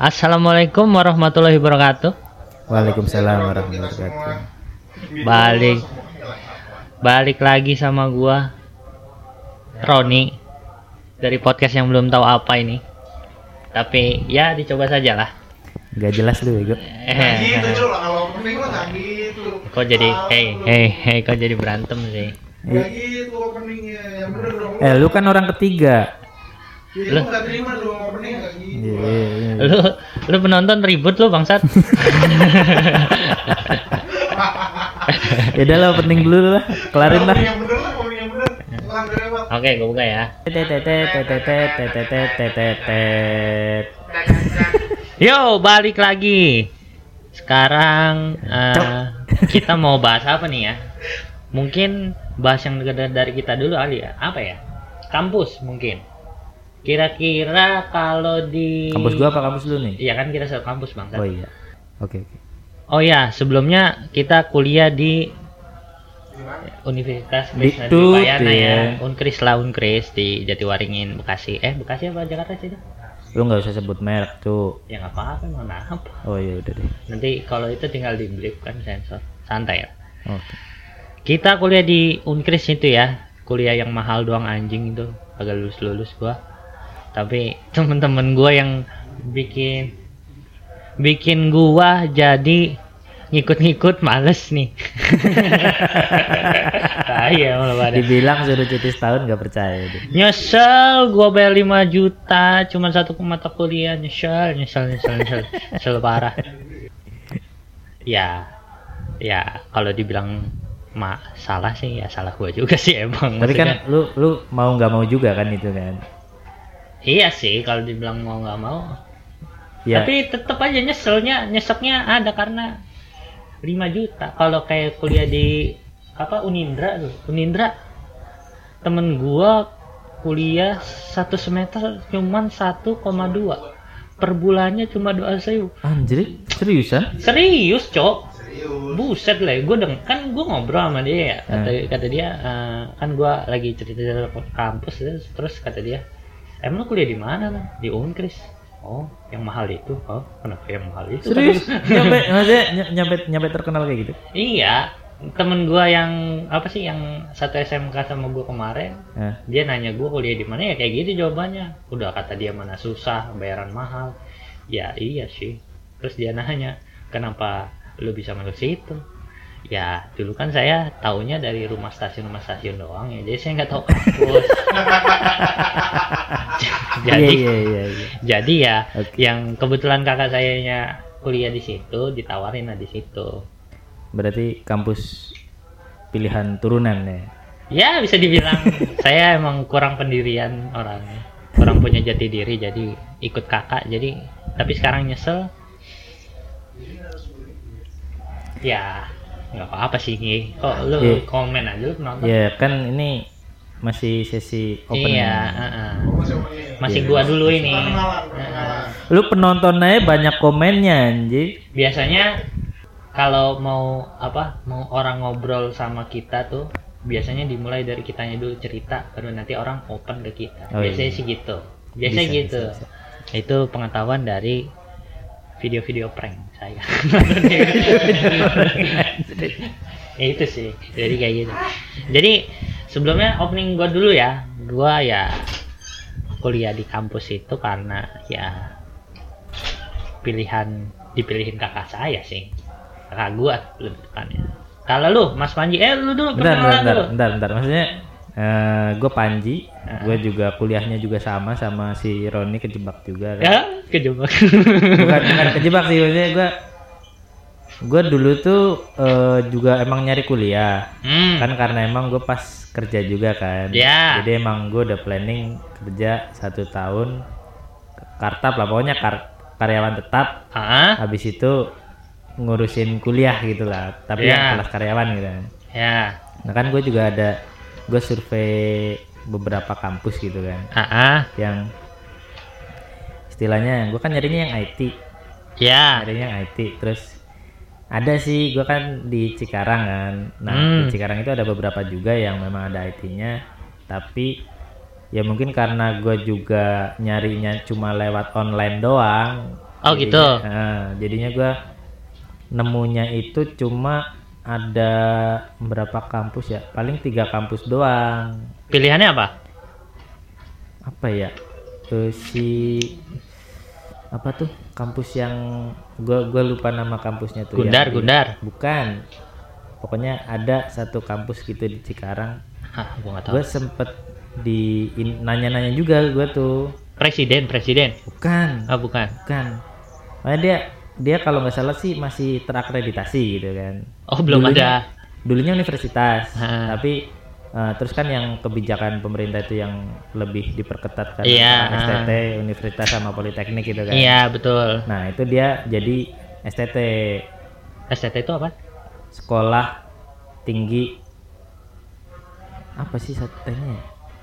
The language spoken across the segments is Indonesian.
Assalamualaikum warahmatullahi wabarakatuh. Waalaikumsalam warahmatullahi wabarakatuh. Balik balik lagi sama gua Roni dari podcast yang belum tahu apa ini. Tapi ya dicoba saja lah. Gak jelas lu bego. Eh, gitu kalau mah nggak gitu kok jadi hey hey hey kok jadi berantem sih? nggak gitu openingnya dong Eh lu kan orang ketiga. Jadi lu gak terima lu opening kayak gitu. Iya, yeah, yeah, iya. Lu lu penonton ribut lu bangsat. ya udah lah opening dulu lah, kelarin lah. Yang bener lah, yang bener. Oke, gua buka ya. Yo, balik lagi. Sekarang uh, kita mau bahas apa nih ya? Mungkin bahas yang dari kita dulu kali ya. Apa ya? Kampus mungkin Kira-kira kalau di Kampus gua apa kampus lu nih? Iya kan kita satu kampus bang. Oh iya. Oke oke. Oh ya, sebelumnya kita kuliah di Universitas Di Krishna Dwijayana ya. ya. Unkris lah Unkris di Jatiwaringin Bekasi. Eh Bekasi apa Jakarta sih? Lu nggak usah sebut merek tuh. Ya nggak apa-apa, mau apa. Oh iya udah deh. Nanti kalau itu tinggal di blip kan sensor. Santai ya. Oke. Kita kuliah di Unkris itu ya. Kuliah yang mahal doang anjing itu. Agak lulus-lulus gua. Tapi temen-temen gua yang bikin bikin gua jadi ngikut-ngikut males nih. Saya malah pada. Dibilang suruh cuti setahun gak percaya dia. Nyesel gua bayar 5 juta cuma satu mata kuliah nyesel nyesel nyesel nyesel nyesel parah. Ya ya kalau dibilang mak salah sih ya salah gua juga sih emang. Tapi Maksudnya- kan lu lu mau nggak mau juga kan itu kan? Iya sih kalau dibilang mau nggak mau. Ya. Tapi tetap aja nyeselnya nyeseknya ada karena 5 juta. Kalau kayak kuliah di apa Unindra tuh. Unindra temen gua kuliah satu semester cuman 1,2 per bulannya cuma dua sewu Anjir, seriusan? serius cok serius buset lah gue deng kan gue ngobrol sama dia ya kata, Hmm. kata dia eh, kan gua lagi cerita cerita kampus terus, terus kata dia emang lu kuliah di mana di Unkris. Oh yang mahal itu. Oh kenapa yang mahal itu? Serius? nyampe maksudnya ny- nyampe nyampe terkenal kayak gitu? iya. Temen gua yang apa sih yang satu SMK sama gua kemarin Nah, dia nanya gua kuliah di mana. Ya kayak gitu jawabannya. Udah kata dia mana susah bayaran mahal. Ya iya sih. Terus dia nanya kenapa lu bisa masuk situ ya dulu kan saya taunya dari rumah stasiun rumah stasiun doang ya jadi saya nggak tahu kampus jadi iya iya iya. jadi ya Oke. yang kebetulan kakak sayanya kuliah di situ ditawarin lah di situ Berarti kampus pilihan turunan ya. ya bisa dibilang saya emang kurang pendirian orangnya kurang punya jati diri jadi ikut kakak jadi tapi sekarang nyesel ya nggak apa-apa sih Gi. kok lu Iya. komen aja lu penonton Ya kan ini masih sesi open. iya heeh. masih opening masih Iya. gua dulu ini Heeh. Lu penontonnya banyak komennya anjing. biasanya kalau mau apa mau orang ngobrol sama kita tuh biasanya dimulai dari kitanya dulu cerita baru nanti orang open ke kita Oh, biasanya iya. sih gitu biasanya Bisa, gitu bisa, itu pengetahuan dari video-video prank saya. Ya itu sih. Jadi kayak gitu. Jadi sebelumnya opening gua dulu ya. Gua ya kuliah di kampus itu karena ya pilihan dipilihin kakak saya sih. Kakak gua lebih tepatnya. Kalau lu Mas Panji eh lu dulu Bentar, bentar, bentar, bentar, bentar. Maksudnya eh gue Panji, Ah. gue juga kuliahnya juga sama sama si Roni kejebak juga. Kan? ya kejebak Bukan bukan kejebak sih maksudnya gue gue dulu tuh eh, juga emang nyari kuliah hmm. kan karena emang gue pas kerja juga kan Ya. jadi emang gue udah planning kerja satu tahun kartap lah pokoknya kar- karyawan tetap ah habis itu ngurusin kuliah gitu lah tapi Ya. yang kelas karyawan gitu kan. ya nah kan gue juga ada gue survei beberapa kampus gitu kan ah ah. yang istilahnya gue kan nyarinya yang IT ya nyarinya yang IT terus ada sih gue kan di Cikarang kan nah Hmm. di Cikarang itu ada beberapa juga yang memang ada IT-nya tapi ya mungkin karena gue juga nyarinya cuma lewat online doang Oh, gitu. Nah, jadinya gua nemunya itu cuma ada berapa kampus ya? Paling tiga kampus doang. Pilihannya apa? Apa ya? Eh, si apa tuh kampus yang gua gua lupa nama kampusnya tuh Gundar, yang di- Gundar. bukan pokoknya ada satu kampus gitu di Cikarang Hah, gua nggak tahu. gue sempet di nanya-nanya juga gue tuh Presiden, presiden. bukan Oh, bukan. bukan Makanya dia dia kalau nggak salah sih masih terakreditasi gitu kan Oh, belum Dulunya- ada. dulunya universitas Ha. tapi eh, terus kan yang kebijakan pemerintah itu yang lebih diperketat kan Iya, antara ha. STT universitas sama politeknik gitu kan Iya, betul. nah itu dia jadi STT STT itu apa? sekolah tinggi apa sih STT-nya ya?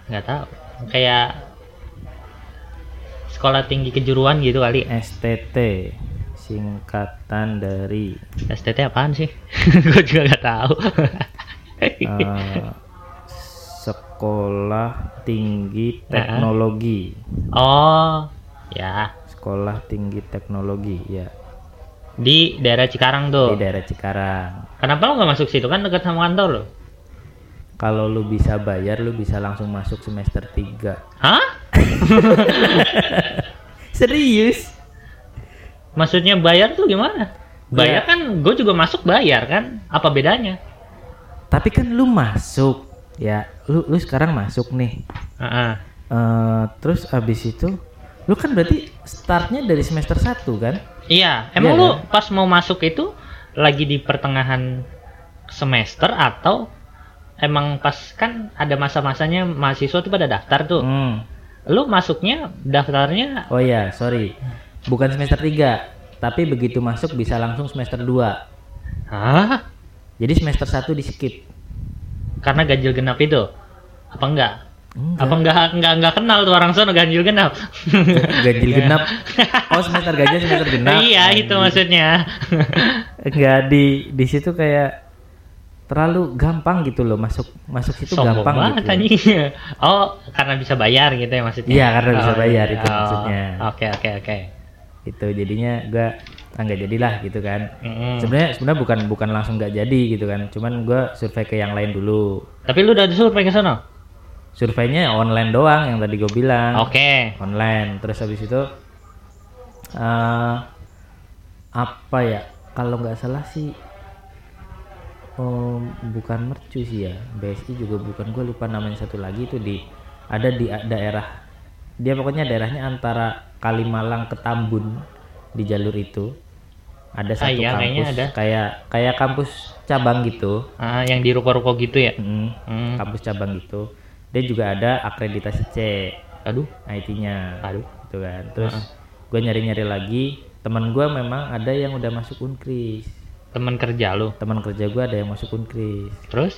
Nggak tahu. Kayak sekolah tinggi kejuruan gitu kali. STT singkatan dari STT apaan sih? gua juga nggak tahu. eh, sekolah tinggi teknologi oh, ya. sekolah tinggi teknologi ya Di daerah Cikarang di tuh. daerah Cikarang Kenapa lo nggak masuk situ kan dekat sama kantor lo? kalau lu bisa bayar lu bisa langsung masuk semester 3 Hah? serius Maksudnya bayar tuh gimana? Bayar kan, gue juga masuk bayar kan? Apa bedanya? tapi kan lu masuk ya lu lu sekarang masuk nih Heeh. Eh, terus abis itu lu kan berarti startnya dari semester 1 kan Iya, emang Iya lu kan? pas mau masuk itu lagi di pertengahan semester atau emang pas kan ada masa-masanya mahasiswa tuh pada daftar tuh. Hmm. Lu masuknya daftarnya oh ya sorry bukan semester 3 tapi begitu masuk bisa langsung semester 2 Hah? jadi semester 1 di skip Karena ganjil genap itu? Apa enggak? Enggak. Apa enggak enggak enggak kenal tuh orang sono ganjil genap? ganjil genap oh semester ganjil semester genap iya, itu maksudnya. enggak di di situ kayak terlalu gampang gitu loh masuk masuk situ Sombong gampang banget gitu. Oh, karena bisa bayar gitu ya maksudnya. Iya, karena bisa Oh, bayar iya. itu Oh, maksudnya. Oke, oke, oke. Itu jadinya gua ah, nggak jadilah gitu kan. Mm-mm. sebenarnya sebenarnya bukan bukan langsung nggak jadi gitu kan. Cuman gua survei ke yang lain dulu. Tapi lu udah survei ke sono? surveinya online doang yang tadi gue bilang. Oke. online. Terus habis itu eh apa ya? Kalau nggak salah sih em, bukan mercu sih ya. BSI juga bukan. Gue lupa namanya satu lagi itu di ada di daerah dia pokoknya daerahnya antara Kalimalang ke Tambun di jalur itu ada satu iya, kayaknya kampus ada. kayak kayak kampus cabang gitu Ah, yang di ruko-ruko gitu ya? Mm, Hmm. kampus cabang gitu dia juga ada akreditasi C Aduh. IT-nya Aduh. gitu kan terus gue nyari-nyari lagi teman gue memang ada yang udah masuk unkris Temen kerja lu. teman kerja gue ada yang masuk unkris Terus?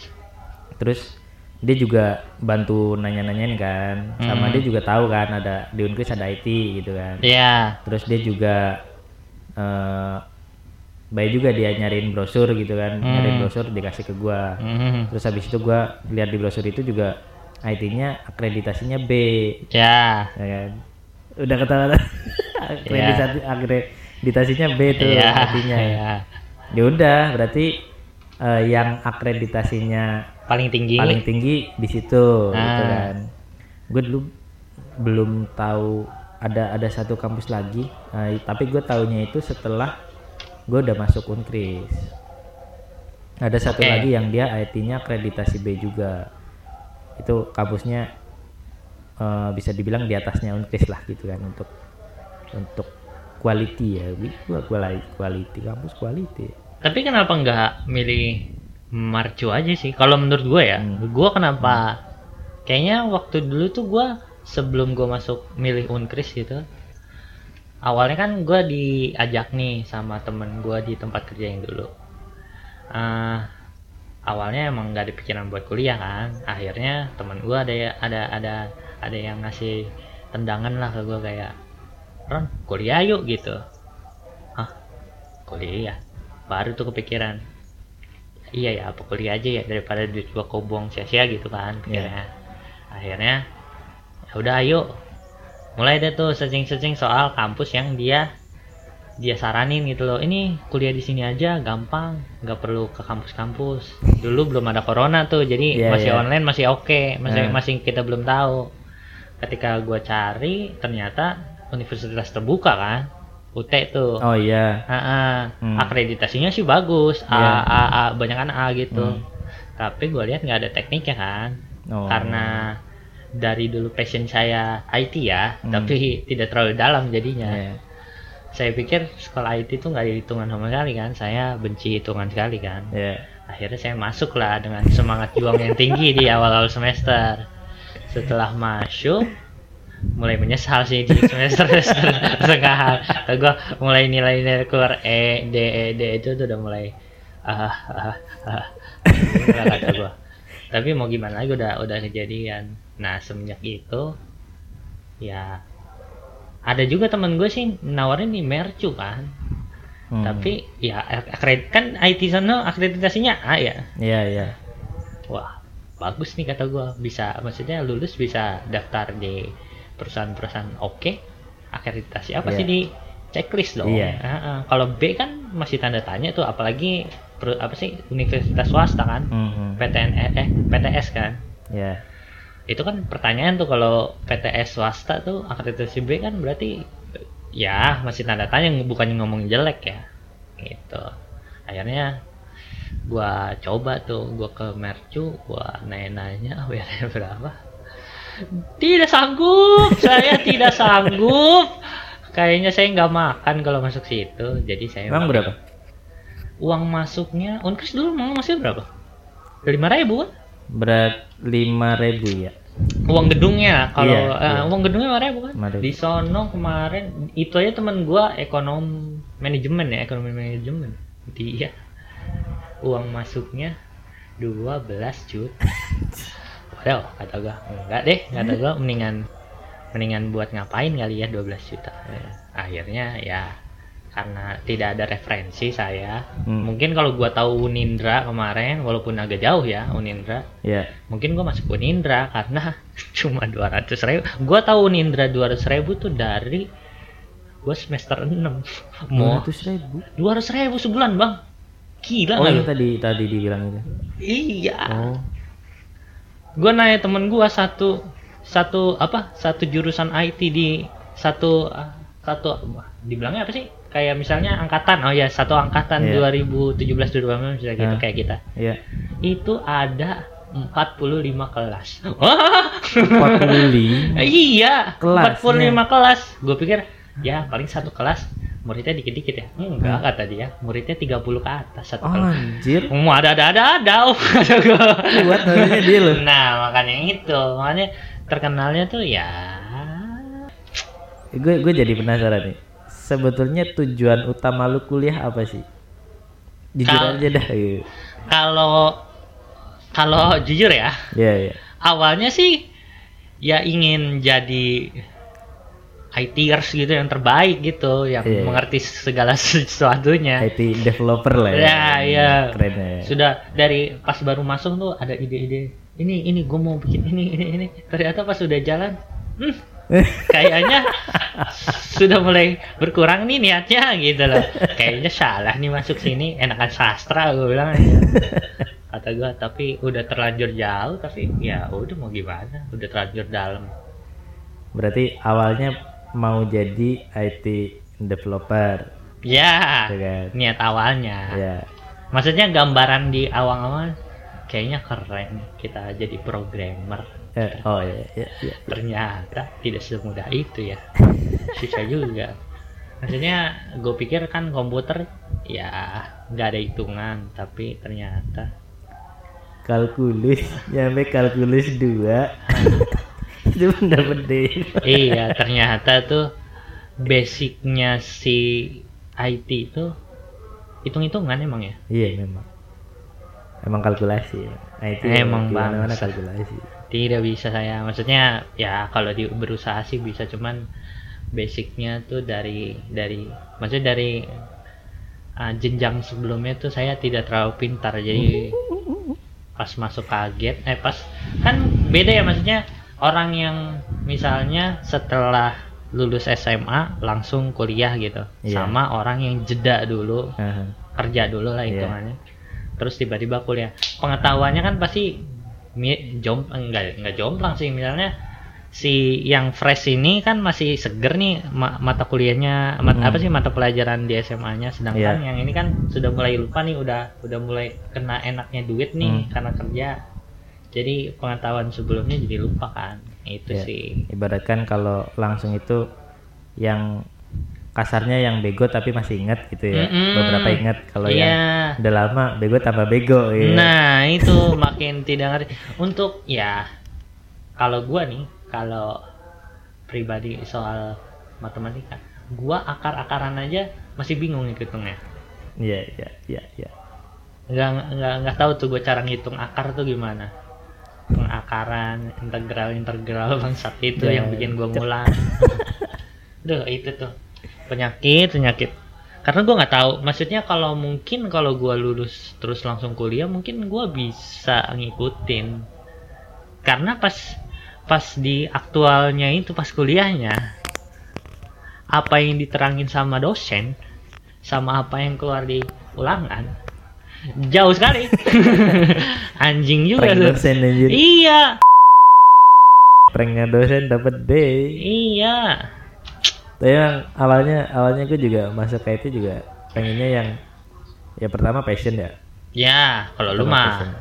terus dia juga bantu nanya-nanyain kan sama Hmm. dia juga tahu kan ada di unkris ada IT gitu kan Iya. terus dia juga eh baik juga dia nyariin brosur gitu kan nyariin Hmm. brosur dikasih ke gua Mhm. terus habis itu gua lihat di brosur itu juga IT-nya akreditasinya B Ya. ya kan udah ketawa akreditasi akreditasinya B tuh Iya. IT-nya Iya. ya udah berarti eh, yang akreditasinya Paling tinggi. paling tinggi di situ gitu Ah. kan gue dulu belum tahu ada ada satu kampus lagi eh, tapi gue taunya itu setelah gue udah masuk unkris ada satu Oke. lagi yang dia IT-nya akreditasi B juga itu kampusnya eh, bisa dibilang di atasnya unkris lah gitu kan untuk untuk quality ya quality quality kampus quality Tapi kenapa nggak milih Marcu aja sih? Kalau menurut gue ya, Hmm. gue kenapa? Kayaknya waktu dulu tuh gue sebelum gue masuk milih Unkris gitu, awalnya kan gue diajak nih sama temen gue di tempat kerja yang dulu. Eh, awalnya emang nggak ada pikiran buat kuliah kan. Akhirnya temen gue ada ya- ada ada ada yang ngasih tendangan lah ke gue kayak, Ron kuliah yuk gitu. Hah? Kuliah? Baru tuh kepikiran. Iya ya, apa kuliah aja ya daripada duit gua kobong sia-sia gitu kan pikirnya. Akhirnya ya udah ayo. Mulai deh tuh searching-searching soal kampus yang dia dia saranin gitu loh ini kuliah di sini aja gampang nggak perlu ke kampus-kampus dulu belum ada corona tuh jadi Iya, masih iya. online masih oke masih Nah. masih kita belum tahu ketika gua cari ternyata universitas terbuka kan UT tuh Oh iya. Ah. Hmm. akreditasinya sih bagus A, Iya. A, A, banyak kan A gitu Hmm. tapi gue lihat nggak ada tekniknya kan Oh. karena dari dulu passion saya IT ya Hmm. tapi tidak terlalu dalam jadinya Iya. saya pikir sekolah IT itu nggak ada hitungan sama sekali kan saya benci hitungan sekali kan Iya. akhirnya saya masuk lah dengan semangat juang yang tinggi di awal-awal semester setelah masuk mulai menyesal sih di semester pertengahan Kata gua mulai nilai-nilai keluar E D E D itu tuh udah mulai ah ah ah Gila kata gua. Tapi mau gimana lagi udah udah kejadian. Nah semenjak itu ya ada juga temen gue sih nawarin di mercu kan. Hmm. tapi ya akredit kan IT sana akreditasinya A ya? Iya iya. wah bagus nih kata gua. Bisa maksudnya lulus bisa daftar di perusahaan-perusahaan oke akreditasi apa Iya. sih di checklist dong Iya. Ah, ah. kalau B kan masih tanda tanya tuh apalagi per- apa sih universitas swasta kan Mhm. PTN eh PTS kan Iya. itu kan pertanyaan tuh kalau PTS swasta tuh akreditasi B kan berarti ya masih tanda tanya bukannya ngomong jelek ya gitu akhirnya gua coba tuh gua ke Mercu gua nanya-nanya bayarnya berapa tidak sanggup saya tidak sanggup kayaknya saya nggak makan kalau masuk situ jadi saya Emang pakai- berapa? uang masuknya unkris dulu mau masih berapa lima ribu kan Berat 5000 ya. uang gedungnya kalau Iya, eh, iya. uang gedungnya lima ribu kan Lima ribu. di sono kemarin itu aja teman gua ekonom manajemen ya ekonomi manajemen dia uang masuknya 12 juta waduh kata gua enggak deh kata gua mendingan mendingan buat ngapain kali ya 12 juta Eh, akhirnya ya karena tidak ada referensi saya Hmm. mungkin kalau gua tahu Unindra kemarin walaupun agak jauh ya Unindra Iya. mungkin gua masuk Unindra karena cuma 200 ribu gue tahu Unindra 200 ribu tuh dari gue semester 6 mau 200 ribu. 200 ribu sebulan bang gila Oh lu? tadi tadi dibilang itu. iya Oh. Gue nanya temen gua satu satu apa satu jurusan IT di satu satu dibilangnya apa sih kayak misalnya angkatan oh ya satu angkatan Iya. 2017 2018 misalnya gitu Ah. kayak kita Iya. itu ada 45 kelas wah 45. iya Kelasnya. 45 kelas gue pikir ya paling satu kelas muridnya dikit-dikit ya enggak kata dia muridnya 30 ke atas satu Oh, kelas anjir. mau ada ada ada ada gua. Kuat namanya dia loh. nah makanya itu makanya terkenalnya tuh ya Gue gue jadi penasaran nih. Sebetulnya tujuan utama lu kuliah apa sih? Jujur Kal- aja dah. Iya. kalau kalau jujur ya Iya, iya. awalnya sih ya ingin jadi ITers gitu yang terbaik gitu yang Iya. mengerti segala sesuatunya IT developer lah ya. Ya, iya. Keren ya. sudah dari pas baru masuk tuh ada ide-ide ini ini gue mau bikin ini ini ini ternyata pas sudah jalan hmm, kayaknya sudah mulai berkurang nih niatnya gitu loh kayaknya salah nih masuk sini enakan sastra gue bilang aja kata gue tapi udah terlanjur jauh tapi ya udah mau gimana udah terlanjur dalam Berarti awalnya mau jadi IT developer. ya Iya kan? niat awalnya Ya. maksudnya gambaran di awal-awal kayaknya keren kita jadi programmer Eh, oh iya, iya, iya. ternyata tidak semudah itu ya susah juga maksudnya gue pikir kan komputer ya nggak ada hitungan tapi ternyata Kalkulus, nyampe kalkulus 2. itu D. iya ternyata tuh basicnya si IT itu hitung-hitungan emang ya Iya memang. Emang kalkulasi. Nah, itu Emang mana bangsa. kalkulasi. tidak bisa saya maksudnya ya kalau di berusaha sih bisa cuman basicnya tuh dari dari maksudnya dari ah, jenjang sebelumnya tuh saya tidak terlalu pintar jadi pas masuk kaget eh pas kan beda ya maksudnya orang yang misalnya setelah lulus SMA langsung kuliah gitu Iya. sama orang yang jeda dulu Aha. kerja dulu lah Iya. hitungannya terus tiba-tiba kuliah pengetahuannya kan pasti jom enggak enggak jomplang sih misalnya si yang fresh ini kan masih seger nih ma- mata kuliahnya mat- Hmm. apa sih mata pelajaran di SMA-nya sedangkan Iya. yang ini kan sudah mulai lupa nih udah udah mulai kena enaknya duit nih Hmm. karena kerja jadi pengetahuan sebelumnya jadi lupa kan itu Iya. sih Ibaratkan kalau langsung itu yang kasarnya yang bego tapi masih ingat gitu ya. Mm-mm. Beberapa ingat kalau Iya. yang udah lama bego tambah bego ya. Nah, itu makin tidak ngerti. Untuk ya kalau gua nih, kalau pribadi soal matematika, gua akar-akaran aja masih bingung ngitungnya. Iya, iya, iya, iya. Nggak nggak nggak tahu tuh gua cara ngitung akar tuh gimana. Pengakaran, integral, integral bangsat itu Ya, yang bikin gua cek. mulang. Duh, itu tuh penyakit, penyakit. Karena gua nggak tahu, maksudnya kalau mungkin kalau gua lulus terus langsung kuliah, mungkin gua bisa ngikutin. Karena pas pas di aktualnya itu pas kuliahnya, apa yang diterangin sama dosen, sama apa yang keluar di ulangan, jauh sekali. Anjing juga Prank tuh. dosen anjir. Iya, Pranknya dosen dapat D. iya. Tapi yang awalnya awalnya gue juga masuk ke itu juga pengennya yang ya pertama passion ya. Ya, kalau lu mah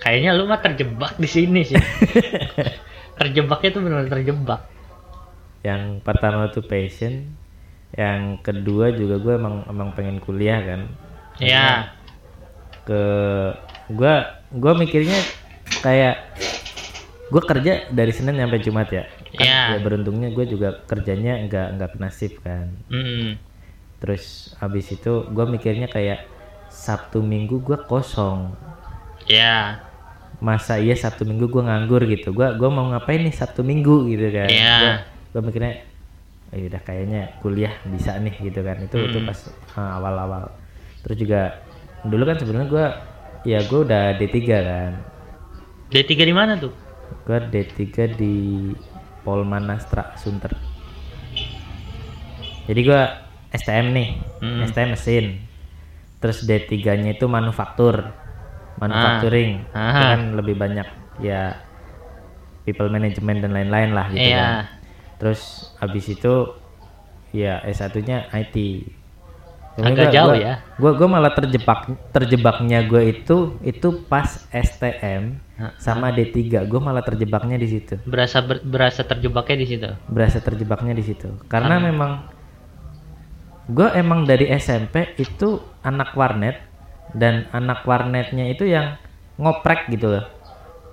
kayaknya lu mah terjebak di sini sih. Terjebaknya tuh benar terjebak. Yang pertama tuh passion, yang kedua juga gue emang emang pengen kuliah kan. Ya, Ke gue gue mikirnya kayak gue kerja dari Senin sampai Jumat ya. Kan Iya. ya beruntungnya gue juga kerjanya nggak nggak nasib kan. mm, Terus habis itu gue mikirnya kayak Sabtu Minggu gue kosong. ya, Masa iya Sabtu Minggu gue nganggur gitu. Gua gua mau ngapain nih Sabtu Minggu gitu kan. Gua, gua mikirnya oh, udah kayaknya kuliah bisa nih gitu kan. Itu itu Hmm. pas uh, awal-awal. Terus juga dulu kan sebenarnya gua ya gue udah D3 kan. D3 di mana tuh? Gua D3 di Polmanastra Sunter. Jadi gua STM nih, Hmm. STM mesin. Terus D3-nya itu manufaktur. Manufacturing. Ah. Itu kan lebih banyak ya people management dan lain-lain lah gitu Iya. kan. Terus habis itu ya S1-nya IT. Agak jauh ya. Gua gua malah terjebak terjebaknya gue itu itu pas STM sama D3. Gue malah terjebaknya di situ. Berasa ber- berasa terjebaknya di situ. Berasa terjebaknya di situ. Karena memang gue emang dari SMP itu anak warnet dan anak warnetnya itu yang ngoprek gitu loh.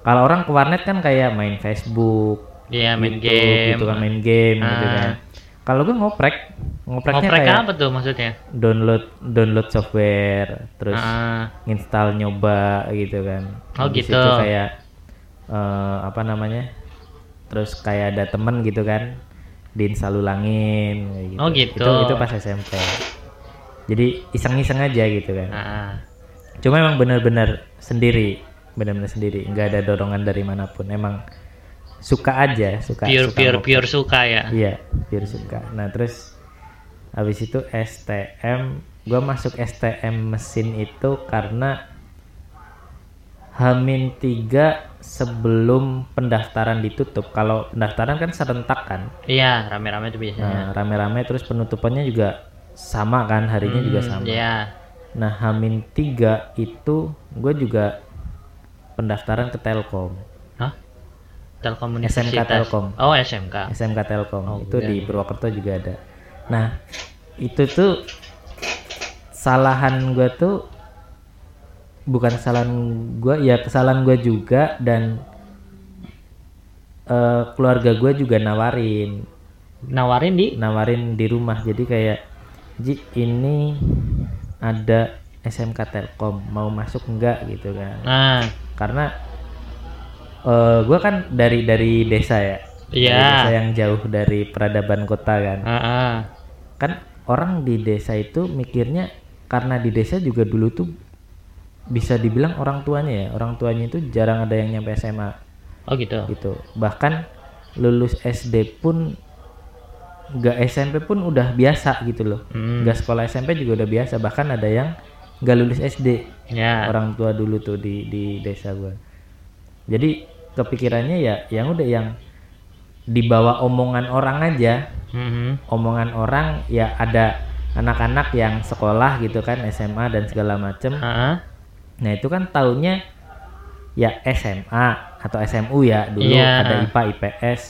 Kalau orang ke warnet kan kayak main Facebook, Iya, main gitu, game. gitu kan main game gitu Ah. kan. Kalau gue ngoprek, ngopreknya Ngoprek kayak apa tuh maksudnya? download download software, terus Ah, install nyoba gitu kan. Oh, Habis gitu. itu kayak eh, apa namanya? Terus kayak ada temen gitu kan, diinstal ulangin gitu. Oh, gitu. Itu itu pas SMP. Jadi iseng-iseng aja gitu kan. ah. Cuma emang bener-bener sendiri, bener-bener sendiri, nggak ada dorongan dari mana pun. Emang suka aja, suka. pure suka pure pure suka ya. Iya, biar suka. Nah, terus habis itu STM, gua masuk STM mesin itu karena Hamin 3 sebelum pendaftaran ditutup. Kalau pendaftaran kan serentak kan. Iya, rame-rame tuh biasanya. Nah, rame-rame terus penutupannya juga sama kan, harinya juga Hmm, sama. Iya. Nah, Hamin 3 itu gue juga pendaftaran ke Telkom. SMK. Telkom. Oh, SMK. SMK Telkom Oh, itu iya, di iya. Purwokerto juga ada. Nah itu tuh kesalahan gue tuh bukan kesalahan gue ya kesalahan gue juga dan eh, keluarga gue juga nawarin Nawarin di nawarin di rumah jadi kayak Ji ini ada SMK Telkom mau masuk enggak gitu kan Nah, karena eh gue kan dari dari desa ya Dari Iya. desa yang jauh dari peradaban kota kan ah, ah. kan orang di desa itu mikirnya karena di desa juga dulu tuh bisa dibilang orang tuanya ya orang tuanya itu jarang ada yang nyampe SMA Oh gitu. gitu bahkan lulus SD pun nggak SMP pun udah biasa gitu loh Hmm. nggak sekolah SMP juga udah biasa bahkan ada yang nggak lulus SD Ya. orang tua dulu tuh di di desa gua jadi kepikirannya ya yang udah yang dibawa omongan orang aja Mhm. omongan orang ya ada anak-anak yang sekolah gitu kan SMA dan segala macem Ah, nah itu kan tahunnya ya SMA atau SMU ya dulu Iya. ada IPA IPS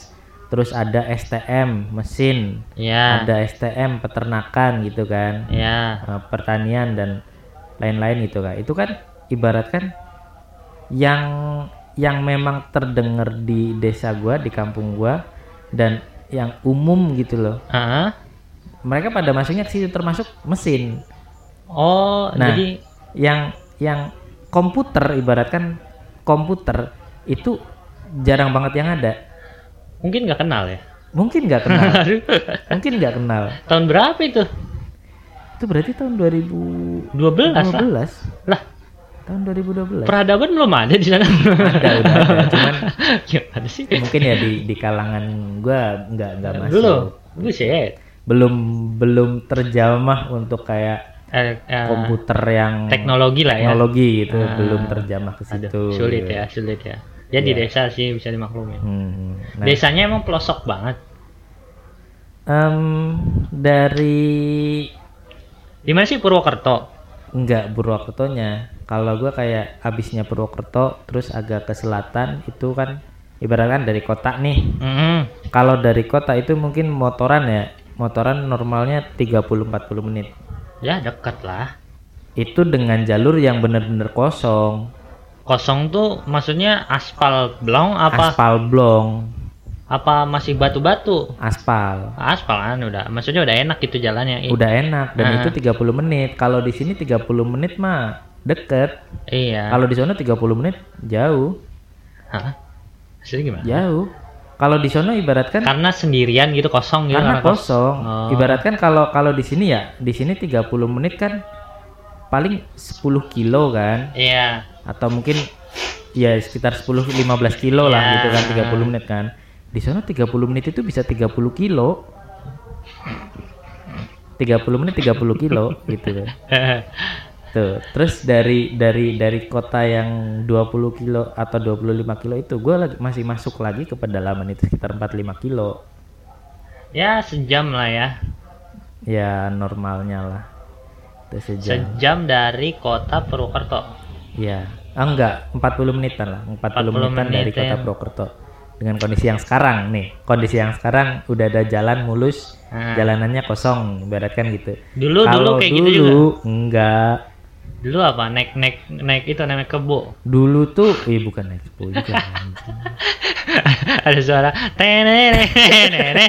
terus ada STM mesin ya. ada STM peternakan gitu kan Ya. eh, pertanian dan lain-lain gitu kan itu kan ibaratkan yang yang memang terdengar di desa gua di kampung gua dan yang umum gitu loh Ah. mereka pada masuknya ke situ termasuk mesin Oh, nah jadi yang yang komputer ibaratkan komputer itu jarang banget yang ada mungkin nggak kenal ya. mungkin nggak kenal mungkin nggak kenal Tahun berapa itu? itu berarti tahun 2012 12 lah. Lah, tahun 2012 peradaban belum ada di sana. ada udah ada cuman Gimana sih? mungkin ya di di kalangan gua nggak nggak masuk Belum. Buset. belum belum terjamah untuk kayak Eh, eh, komputer yang teknologi lah ya. teknologi gitu Ah. belum terjamah ke Aduh, situ sulit gitu. ya, sulit ya. Ya di Iya. desa sih bisa dimaklumin. Hmm. Nah, Desanya emang pelosok banget. em, dari Di mana sih Purwokerto? enggak Purwokertonya kalau gua kayak abisnya Purwokerto terus agak ke selatan itu kan ibaratkan dari kota nih Mm-mm. kalau dari kota itu mungkin motoran ya motoran normalnya 30-40 menit Ya dekat lah. itu dengan jalur yang bener-bener kosong Kosong tuh maksudnya aspal blong apa aspal blong apa masih batu-batu? aspal Aspal kan udah. Maksudnya udah enak gitu jalannya. Udah enak dan Ah. itu 30 menit kalau di sini 30 menit mah deket Iya. kalau di sana 30 menit jauh Hah? Maksudnya gimana? jauh kalau di sana ibaratkan Karena sendirian gitu kosong gitu. karena kos- kosong Oh. ibaratkan kalau kalau di sini ya di sini 30 menit kan paling 10 kilo kan Iya. atau mungkin ya sekitar 10 15 kilo lah Ya. gitu kan 30 menit kan di sana 30 menit itu bisa 30 kilo 30 menit 30 kilo gitu kan tuh terus dari dari dari kota yang 20 kilo atau 25 kilo itu gue lagi masih masuk lagi ke pedalaman itu sekitar 45 kilo. Ya sejam lah ya. ya normalnya lah. Itu sejam. Sejam dari kota Purwokerto. ya ah, enggak. 40 menitan lah. 40, 40 menitan dari menit, kota ya. Purwokerto. Dengan kondisi yang sekarang nih. Kondisi yang sekarang udah ada jalan mulus. Nah. jalanannya kosong. Ibaratkan gitu. Dulu dulu Kalau kayak gitu juga. dulu enggak Dulu apa? Naik naik naik itu naik kebo. dulu tuh eh bukan expo juga anjing. Ada suara tenere tenere.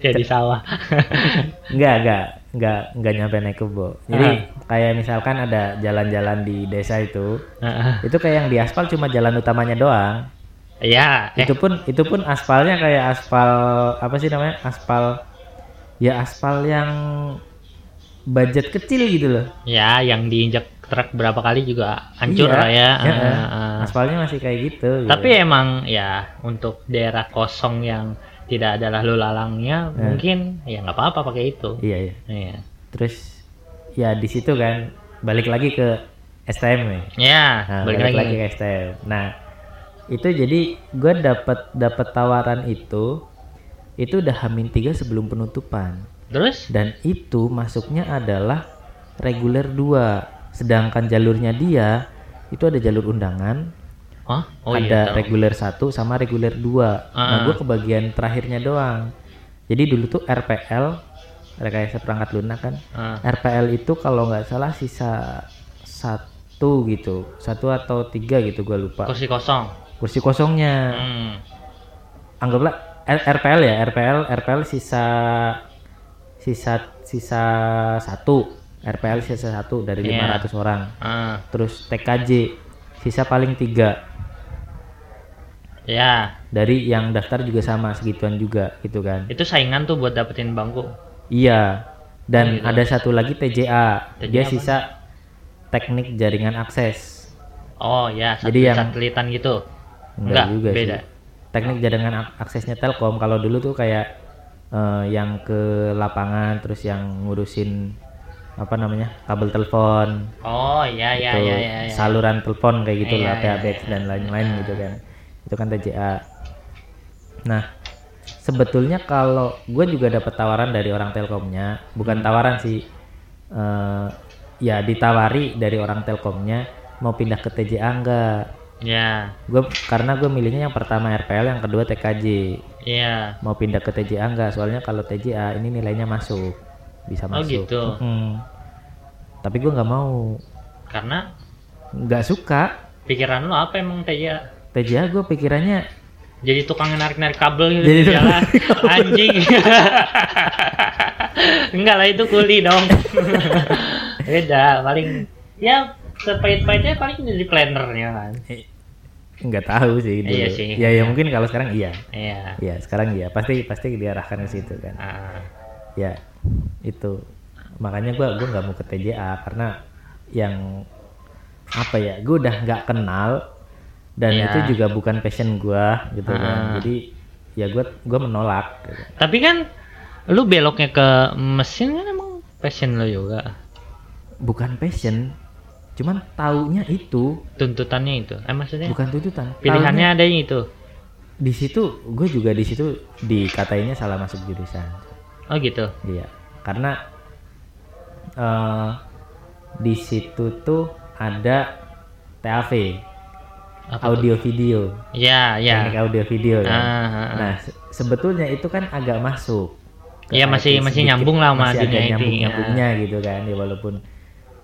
Jadi sawah. enggak enggak enggak enggak nyampe naik kebo jadi Ah. kayak misalkan ada jalan-jalan di desa itu Heeh. itu kayak yang di aspal cuma jalan utamanya doang Ya, eh, itu pun itu pun aspalnya kayak aspal apa sih namanya aspal ya aspal yang budget kecil gitu loh ya yang diinjak truk berapa kali juga hancur Iya, lah ya. ya, eh. ah. aspalnya masih kayak gitu gitu. Tapi emang ya untuk daerah kosong yang tidak ada lalu lalangnya Eh. mungkin ya nggak apa-apa pakai itu. iya iya Iya. terus ya di situ kan balik lagi ke STM nih Ya, nah, balik, balik, lagi. lagi ke STM nah itu jadi gue dapat dapat tawaran itu itu udah hamin tiga sebelum penutupan Terus? dan itu masuknya adalah reguler 2 sedangkan jalurnya dia itu ada jalur undangan Oh, oh ada iya. reguler 1 sama reguler 2 nah Ah. gue kebagian terakhirnya doang jadi dulu tuh RPL rekayasa perangkat lunak kan Ah. RPL itu kalau nggak salah sisa satu gitu satu atau tiga gitu gue lupa kursi kosong. kursi kosongnya Hmm. anggaplah RPL ya RPL RPL sisa sisa sisa satu RPL sisa satu dari Iya. 500 orang Ah, terus TKJ sisa paling tiga ya, dari yang daftar juga sama segituan juga gitu kan itu saingan tuh buat dapetin bangku. iya dan Oh, gitu. ada satu lagi TJA TJA dia apa? sisa teknik jaringan akses Oh ya, Jadi satelit yang- satelitan gitu. Enggak juga sih. Teknik jaringan ak- aksesnya Telkom kalau dulu tuh kayak eh, yang ke lapangan terus yang ngurusin apa namanya kabel telepon Oh iya iya itu iya iya. iya. saluran telepon kayak gitu Iya, lah iya, PABX dan lain-lain gitu kan itu kan TJA nah sebetulnya kalau gue juga dapat tawaran dari orang Telkomnya bukan Hmm. tawaran sih eh, ya ditawari dari orang Telkomnya mau pindah ke TJA enggak Ya, gue karena gue milihnya yang pertama RPL yang kedua TKJ iya. mau pindah ke TJA enggak soalnya kalau TJA ini nilainya masuk bisa Oh, masuk gitu. Mm. tapi gue nggak mau Karena nggak suka pikiran lo apa emang TJ? TJA gue pikirannya Jadi tukang narik-narik kabel gitu Jadi di jalan. Anjing. Enggak lah itu kuli dong. Beda, paling ya sepait-paitnya paling jadi plannernya kan. eh, nggak tahu sih dulu. Iya sih. ya ya mungkin kalau sekarang iya Iya. ya sekarang iya pasti pasti diarahkan ke situ kan Ah, ya itu makanya gua gua nggak mau ke TJA karena yang apa ya gue udah nggak kenal dan Iya. itu juga bukan passion gua gitu Ah. kan jadi ya gua gua menolak gitu. Tapi kan lu beloknya ke mesin kan emang passion lo juga. bukan passion cuman taunya itu Tuntutannya itu. Eh maksudnya bukan tuntutan pilihannya ada yang itu. Di situ gue juga di situ dikatainnya salah masuk jurusan Oh gitu. Iya, karena eh di situ tuh ada TAV, Apa audio video, Ya, teknik ya. audio video kan. Ah, ah, ah. Nah, se- sebetulnya itu kan agak masuk. Iya, masih- masih sedikit, nyambung lah sama masih dunia ada IT, nyambung ya. nyambungnya gitu kan, ya walaupun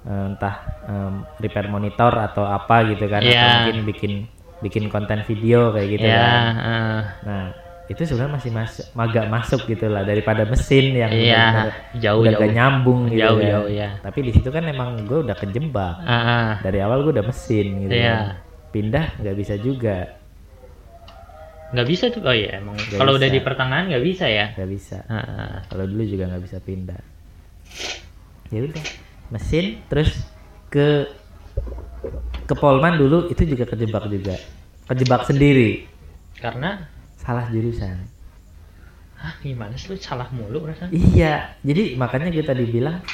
entah em, repair monitor atau apa gitu kan, atau Iya. mungkin bikin bikin konten video kayak gitu ya, kan. ah. Nah, itu sebenarnya masih masuk, agak masuk gitu lah daripada mesin yang Iya, benar-benar jauh, udah jauh. gak nyambung gitu Jauh, kan. jauh, ya. Tapi di situ kan emang gue udah kejebak. Ah. Dari awal gue udah mesin gitu. Iya. kan. Pindah nggak bisa juga, nggak bisa tuh. Oh iya, emang kalau udah di pertengahan nggak bisa ya. nggak bisa. Ah. Kalau dulu juga nggak bisa pindah. Ya udah, mesin terus ke ke Polman dulu itu juga kejebak juga, kejebak sendiri, Karena salah jurusan. ah gimana sih lu salah mulu rasanya. Iya, jadi makanya gue tadi bilang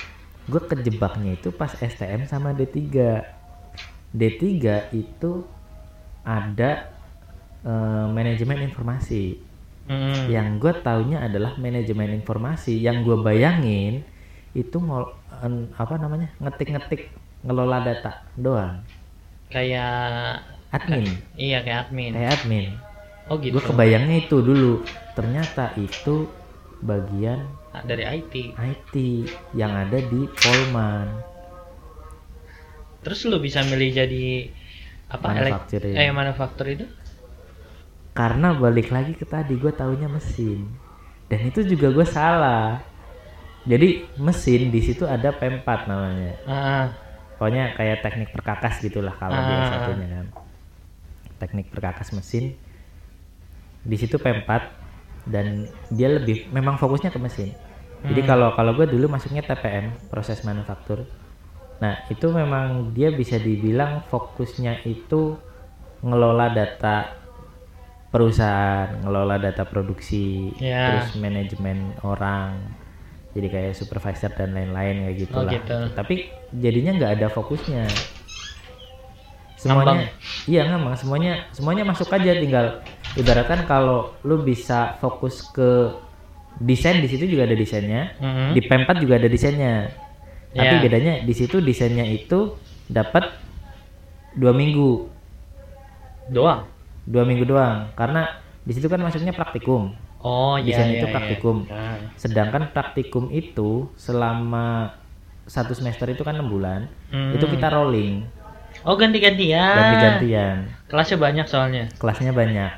gue kejebaknya itu pas STM sama D3. D3 itu ada eh, manajemen informasi. Hmm. Yang gue taunya adalah manajemen informasi. Yang gue bayangin itu ngol, apa namanya ngetik-ngetik ngelola data doang. Kayak Admin, iya kayak admin. kayak admin. Oh gitu. Gue kebayangnya itu dulu. Ternyata itu bagian dari IT. IT yang ada di Polman. Terus lu bisa milih jadi apa? elek- Manufacturing. Eh manufaktur itu? Karena balik lagi ke tadi gue taunya mesin. Dan itu juga gue salah. Jadi mesin di situ ada P4 namanya. Ah, Pokoknya kayak teknik perkakas gitulah kalau dia Ah. satunya kan. Teknik perkakas mesin. Di situ P4 dan dia lebih memang fokusnya ke mesin. Jadi Hmm. kalau kalau gue dulu masuknya TPM proses manufaktur. Nah itu memang dia bisa dibilang fokusnya itu ngelola data perusahaan, ngelola data produksi, Ya. terus manajemen orang, jadi kayak supervisor dan lain-lain kayak gitu Oh, lah. gitu. Tapi jadinya nggak ada fokusnya. Semuanya, iya ngambang semuanya, semuanya masuk aja tinggal ibaratkan kalau lu bisa fokus ke desain di situ juga ada desainnya, mhm. di P4 juga ada desainnya. Tapi Ya. bedanya di situ desainnya itu dapat dua minggu, doang. dua minggu doang, karena di situ kan masuknya praktikum. Oh iya. Desain iya, itu iya. praktikum. Ah. Sedangkan praktikum itu selama satu semester itu kan enam bulan, Hmm. itu kita rolling, Oh ganti-gantian. ganti-gantian, Kelasnya banyak soalnya. kelasnya banyak.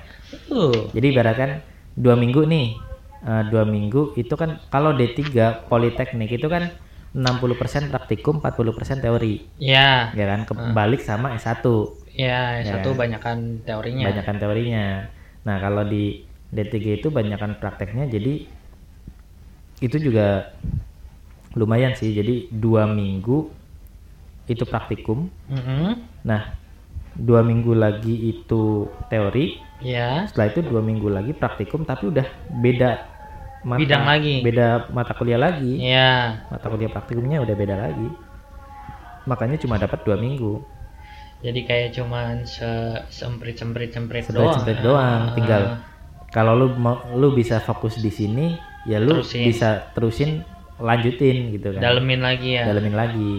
Uh. Jadi ibaratkan dua minggu nih, eh, dua minggu itu kan kalau D3 Politeknik itu kan 60% praktikum, 40% teori, Ya. ya kan? Kebalik sama S1, Ya, Ya. satu banyakan teorinya. banyakan teorinya. Nah kalau di D3 itu banyakan prakteknya, jadi itu juga lumayan sih. Jadi dua minggu itu praktikum. Mhm. Nah dua minggu lagi itu teori ya setelah itu dua minggu lagi praktikum tapi udah beda mata, Bidang lagi. beda mata kuliah lagi ya mata kuliah praktikumnya udah beda lagi makanya cuma dapat dua minggu jadi kayak cuman se semprit semprit semprit doang semprit doang Ah. tinggal kalau lu lu bisa fokus di sini ya lu Terusin. bisa terusin lanjutin gitu kan. Dalemin lagi ya. Dalemin lagi.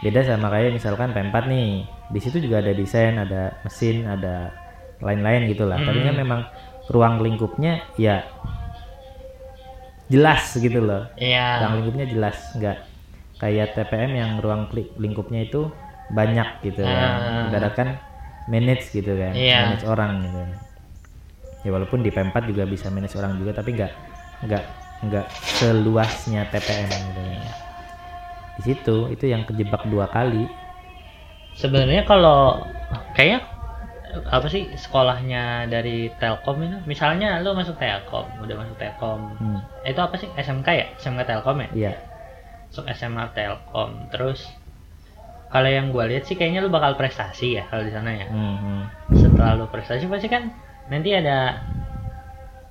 Beda sama kayak misalkan P4 nih. Di situ juga ada desain ada mesin ada lain-lain gitulah. Tapi Hmm. kan memang ruang lingkupnya ya jelas gitu loh. Iya. Ruang lingkupnya jelas. Nggak kayak TPM yang ruang lingkupnya itu banyak gitu Ah. kan ibaratkan manage gitu kan Iya. manage orang gitu ya walaupun di P4 juga bisa manage orang juga tapi nggak nggak nggak seluasnya TPM gitu kan di situ itu yang kejebak dua kali. Sebenarnya kalau kayak apa sih sekolahnya dari Telkom itu misalnya lu masuk Telkom udah masuk Telkom. Hmm. itu apa sih SMK ya? SMK Telkom ya? Iya. Masuk SMA Telkom terus kalau yang gua lihat sih kayaknya lu bakal prestasi ya kalau di sana ya. Hmm, hmm. setelah lu prestasi pasti kan nanti ada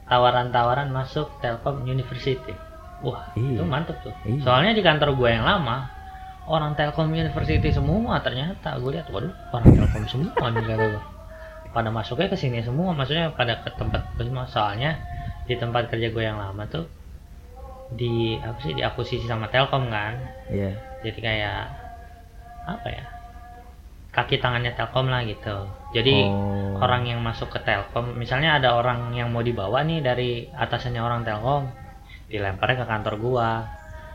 tawaran-tawaran masuk Telkom University. Wah Iya. itu mantep tuh. Iya. soalnya di kantor gue yang lama orang Telkom University semua ternyata. Gue lihat waduh orang Telkom semua nih kata gue pada masuknya ke sini semua maksudnya pada ke tempat semua. Soalnya di tempat kerja gue yang lama tuh di apa sih diakuisisi sama Telkom kan. Iya. Jadi kayak apa ya kaki tangannya Telkom lah gitu. Jadi Oh. orang yang masuk ke Telkom misalnya ada orang yang mau dibawa nih dari atasannya orang Telkom dilemparnya ke kantor gua.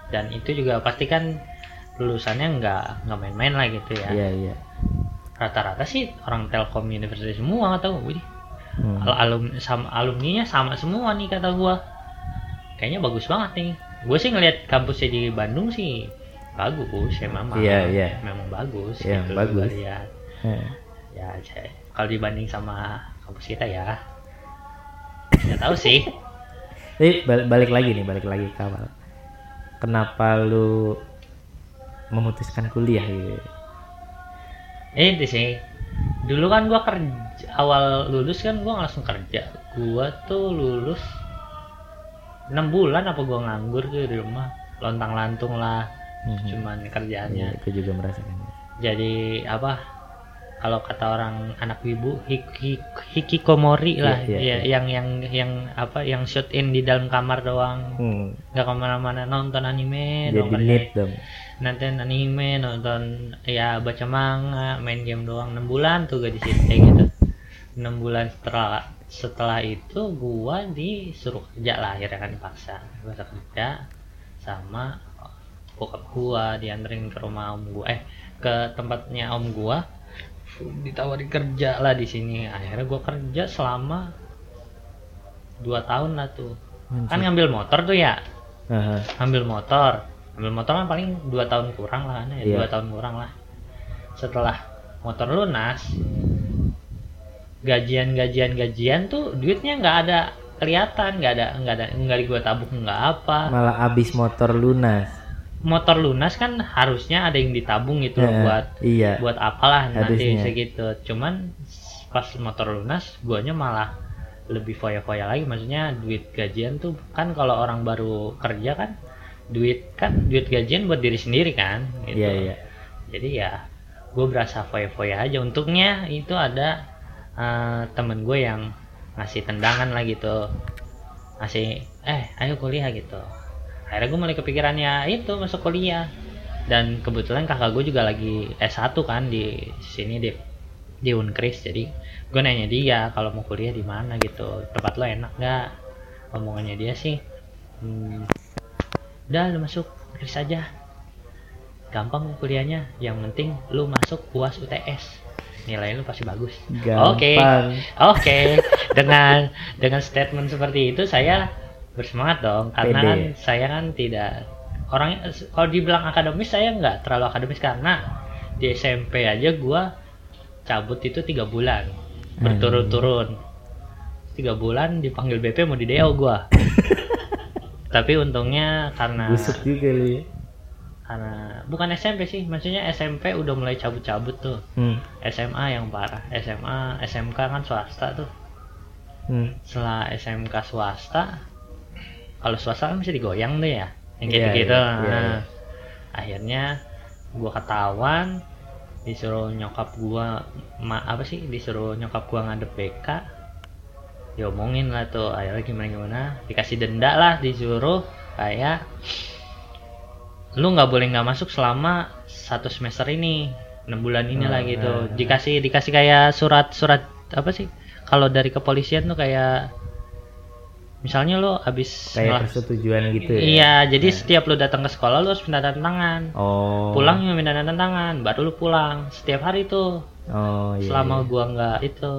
Dan itu juga pasti kan lulusannya nggak nggak main-main lah gitu ya. Iya iya. Rata-rata sih orang Telkom University semua atau wih. Hmm. al alum sama alumninya sama semua nih kata gua. Kayaknya bagus banget nih. Gue sih ngelihat kampusnya di Bandung sih bagus ya memang Iya, iya. memang bagus Iya, gitu bagus. lihat Eh. ya kalau dibanding sama kampus kita ya nggak tahu sih Tapi bal- balik lagi nih, balik lagi ke awal. Kenapa lu memutuskan kuliah gitu? ini sih dulu kan gua kerja awal lulus kan gua langsung kerja gua tuh lulus enam bulan apa gua nganggur tuh di rumah lontang lantung lah Mhm. cuman kerjaannya Iya, aku juga merasakan. jadi apa kalau kata orang anak wibu hiki, hikikomori lah Iya, iya, ya, yang yang yang apa yang shoot in di dalam kamar doang Hmm. nggak ke mana-mana nonton anime Jadi need dong. nonton anime nonton ya baca manga main game doang 6 bulan tuh gak kayak gitu 6 bulan setelah setelah itu gua disuruh kerja lah akhirnya kan dipaksa gua kerja sama bokap gua dianterin ke rumah om gua eh ke tempatnya om gua ditawarin kerja lah di sini. Akhirnya gua kerja selama dua tahun lah tuh. Kan ngambil motor tuh ya? Aha. ambil motor. Ambil motor kan paling dua tahun kurang lah kan ya? Iya. dua tahun kurang lah. Setelah motor lunas gajian gajian gajian tuh duitnya nggak ada kelihatan nggak ada nggak ada nggak di gua tabung nggak apa. Malah abis motor lunas. Motor lunas kan harusnya ada yang ditabung gitu Ya, buat iya. buat apalah nanti Harusnya. segitu cuman pas motor lunas guanya malah lebih foya-foya lagi maksudnya duit gajian tuh kan kalau orang baru kerja kan duit kan duit gajian buat diri sendiri kan gitu. Iya, iya. jadi ya gue berasa foya-foya aja untungnya itu ada eh, temen gue yang ngasih tendangan lah gitu ngasih eh ayo kuliah gitu akhirnya gue mulai kepikirannya itu masuk kuliah. Dan kebetulan kakak gue juga lagi S1 kan di sini di di Unkris. Jadi gue nanya dia kalau mau kuliah di mana gitu? Tempat lo enak nggak? Omongannya dia sih hmm, udah lu masuk Unkris aja. Gampang kuliahnya. Yang penting lu masuk UAS UTS nilai lu pasti bagus. Oke. Oke, dengan dengan statement seperti itu saya bersemangat dong karena Pede. kan saya kan tidak orang kalau dibilang akademis saya nggak terlalu akademis karena di SMP aja gua cabut itu tiga bulan berturut-turut tiga bulan dipanggil BP mau di DO gua tapi untungnya karena Busuk juga lu ya. karena bukan SMP sih maksudnya SMP udah mulai cabut-cabut tuh Hmm. SMA yang parah SMA SMK kan swasta tuh Hmm. setelah SMK swasta kalau swasta kan mesti digoyang tuh ya yang Iya, gitu-gitu iya, iya, Nah, iya. akhirnya gua ketahuan disuruh nyokap gua ma apa sih disuruh nyokap gua ngadep BK diomongin lah tuh akhirnya gimana gimana dikasih denda lah disuruh kayak lu nggak boleh nggak masuk selama satu semester ini enam bulan ini lah gitu nah. dikasih dikasih kayak surat surat apa sih kalau dari kepolisian tuh kayak misalnya lo habis Kayak persetujuan gitu ya. iya jadi setiap lu datang ke sekolah lu harus minta tanda tangan Oh. pulang juga minta tanda tangan baru lu pulang setiap hari tuh Oh iya. selama iya. gua nggak itu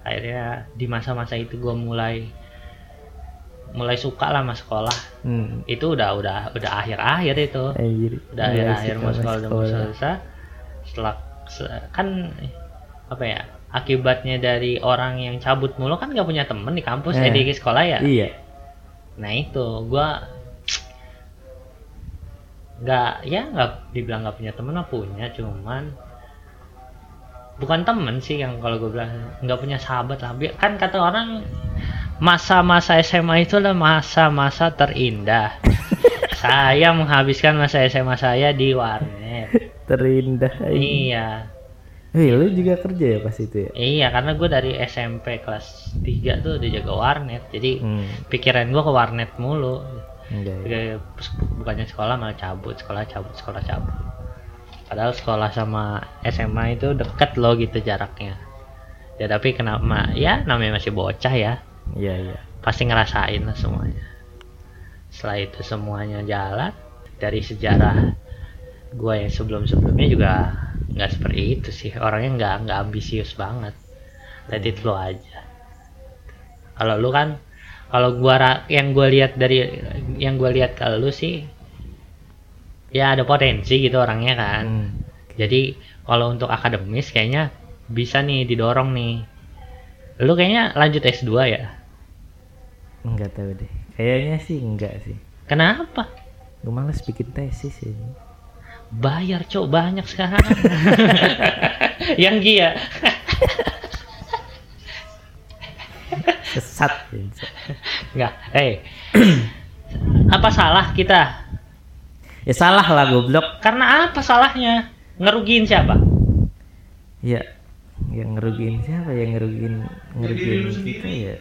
akhirnya di masa-masa itu gua mulai mulai suka lah sama sekolah Hmm. itu udah udah udah akhir-akhir itu Anjir. udah Iya, akhir-akhir mau sama sekolah udah selesai setelah se- kan apa ya akibatnya dari orang yang cabut mulu kan nggak punya temen di kampus Eh. eh, di sekolah ya Iya. nah itu gua nggak ya nggak dibilang nggak punya temen lah punya cuman bukan temen sih yang kalau gue bilang nggak punya sahabat lah kan kata orang masa-masa SMA itu adalah masa-masa terindah saya menghabiskan masa SMA saya di warnet Terindah. iya Hei, lu juga kerja ya pas itu ya? iya karena gue dari SMP kelas 3 tuh udah jaga warnet jadi Hmm. pikiran gue ke warnet mulu Enggak. ya. Bukannya sekolah malah cabut sekolah cabut sekolah cabut padahal sekolah sama SMA itu deket loh gitu jaraknya ya tapi kenapa ya namanya masih bocah ya Iya, iya. pasti ngerasain lah semuanya setelah itu semuanya jalan dari sejarah gue yang sebelum sebelumnya juga nggak seperti itu sih orangnya nggak nggak ambisius banget let it flow aja kalau lu kan kalau gua yang gua lihat dari yang gua lihat kalau lu sih ya ada potensi gitu orangnya kan Hmm. jadi kalau untuk akademis kayaknya bisa nih didorong nih lu kayaknya lanjut S2 ya Enggak tahu deh. Kayaknya sih enggak sih. kenapa Gue males bikin tesis ya. Bayar cok banyak sekarang. Yang gia. Sesat. nggak eh. Apa salah kita? Ya salah lah goblok. karena apa salahnya? Ngerugiin siapa? Ya yang ngerugiin siapa? Yang ngerugiin ngerugiin kita ya.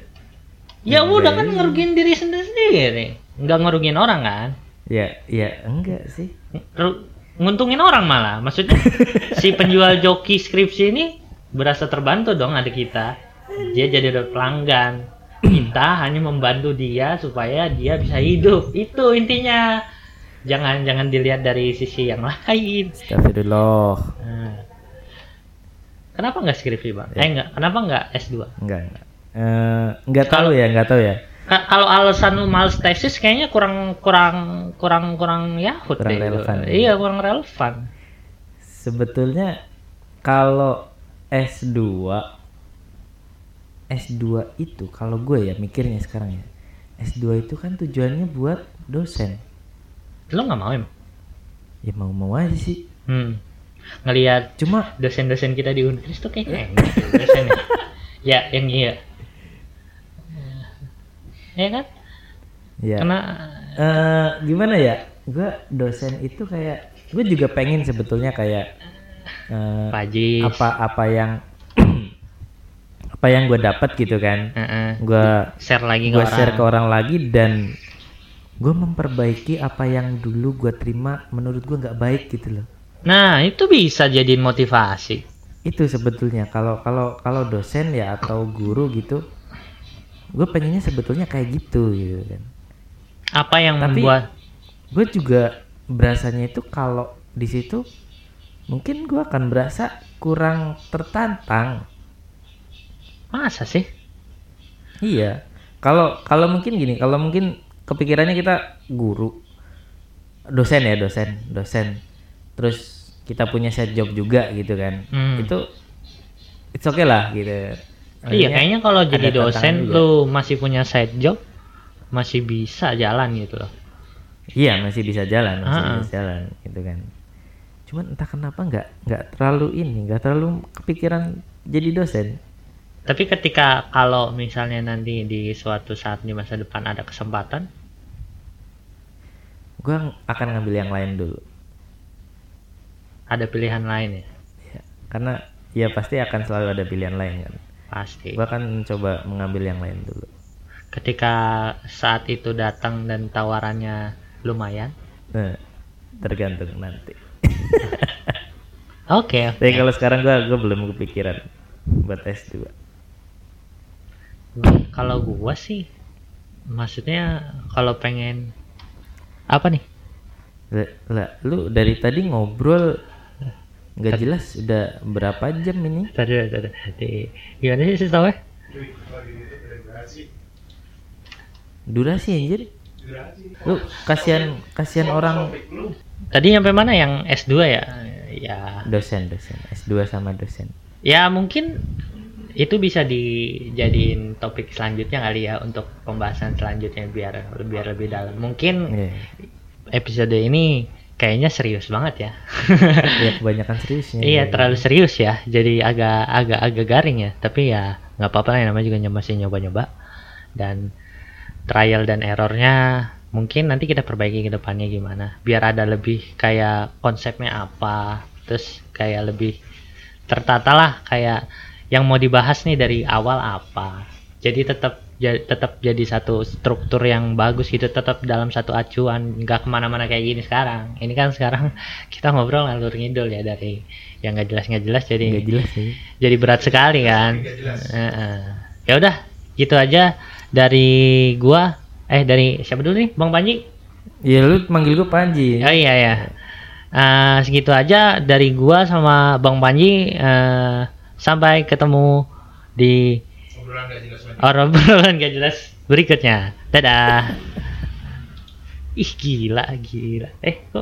Ya udah kan ngerugiin diri sendiri nggak ngerugiin orang kan? Ya ya enggak sih. Ru- nguntungin orang malah. Maksudnya si penjual joki skripsi ini berasa terbantu dong ada kita. Dia jadi ada pelanggan. Kita hanya membantu dia supaya dia bisa hidup. Itu intinya. Jangan jangan dilihat dari sisi yang lain. Astagfirullah. Nah. kenapa nggak skripsi bang? Ya. eh enggak kenapa nggak S2 enggak enggak Eh, enggak tahu ya enggak tahu ya kalau alasan lu males tesis kayaknya kurang kurang kurang kurang yahut Kurang deh. relevan. Iya kurang relevan. sebetulnya kalau S2 S2 itu kalau gue ya mikirnya sekarang ya S2 itu kan tujuannya buat dosen Lu nggak mau emang? ya mau-mau aja sih Hmm. Ngelihat cuma dosen-dosen kita di Unkris tuh kayaknya dosennya. ya yang iya. Ya kan? ya Karena eh gimana ya gue dosen itu kayak gue juga pengen sebetulnya kayak Pajis. apa apa yang apa yang gue dapat gitu kan Heeh. gue share lagi ke gue orang. share ke orang lagi dan gue memperbaiki apa yang dulu gue terima menurut gue nggak baik gitu loh Nah, itu bisa jadiin motivasi. itu sebetulnya kalau kalau kalau dosen ya atau guru gitu gue pengennya sebetulnya kayak gitu gitu kan. Apa yang Tapi- membuat? gue juga berasanya itu kalau di situ mungkin gue akan berasa kurang tertantang. Masa sih? iya. Kalau kalau mungkin gini kalau mungkin kepikirannya kita guru. Dosen ya dosen dosen. Terus kita punya set job juga gitu kan. Hmm. itu it's okay lah gitu iya, Akhirnya kayaknya kalau jadi dosen juga. lu masih punya side job, masih bisa jalan gitu loh. iya masih bisa jalan masih Ah. bisa jalan gitu kan cuman entah kenapa nggak nggak terlalu ini nggak terlalu kepikiran jadi dosen Tapi ketika kalau misalnya nanti di suatu saat di masa depan ada kesempatan, gua akan ngambil yang lain dulu ada pilihan lain ya, Ya, karena ya pasti akan selalu ada pilihan lain kan pasti. gua akan coba mengambil yang lain dulu Ketika saat itu datang dan tawarannya lumayan, nah tergantung nanti oke. tapi kalau sekarang gua gua belum kepikiran buat S2 Kalau gua sih, maksudnya kalau pengen apa nih? lah, lu dari tadi ngobrol nggak jelas udah berapa jam ini Tadi, tadi, tadi. Gimana sih sih tahu ya? durasi anjir lu kasihan kasihan orang Tadi sampai mana yang S2 ya? Ya, dosen dosen S2 sama dosen ya mungkin itu bisa dijadiin topik selanjutnya kali ya untuk pembahasan selanjutnya biar biar lebih dalam. Mungkin Iya. episode ini kayaknya serius banget ya. ya kebanyakan seriusnya iya, terlalu serius ya. Jadi agak agak agak garing ya. Tapi ya nggak apa-apa lah namanya juga masih nyoba-nyoba. Dan trial dan errornya mungkin nanti kita perbaiki ke depannya gimana. Biar ada lebih kayak konsepnya apa. Terus kayak lebih tertata lah kayak yang mau dibahas nih dari awal apa. Jadi tetap ja- tetap jadi satu struktur yang bagus gitu tetap dalam satu acuan nggak ke mana-mana kayak gini sekarang. Ini kan sekarang kita ngobrol ngalur ngidul ya dari yang nggak jelas nggak jelas jadi nggak jelas sih. jadi berat sekali kan. Heeh. ya udah gitu aja dari gua. Eh dari siapa dulu nih? Bang Panji? Ya lu manggil gua Panji. Oh iya ya Eh, segitu aja dari gua sama bang Panji. Eh, sampai ketemu di Obrolan nggak jelas lagi. obrolan gak jelas. Berikutnya. Dadah. Ih gila gila. Eh kok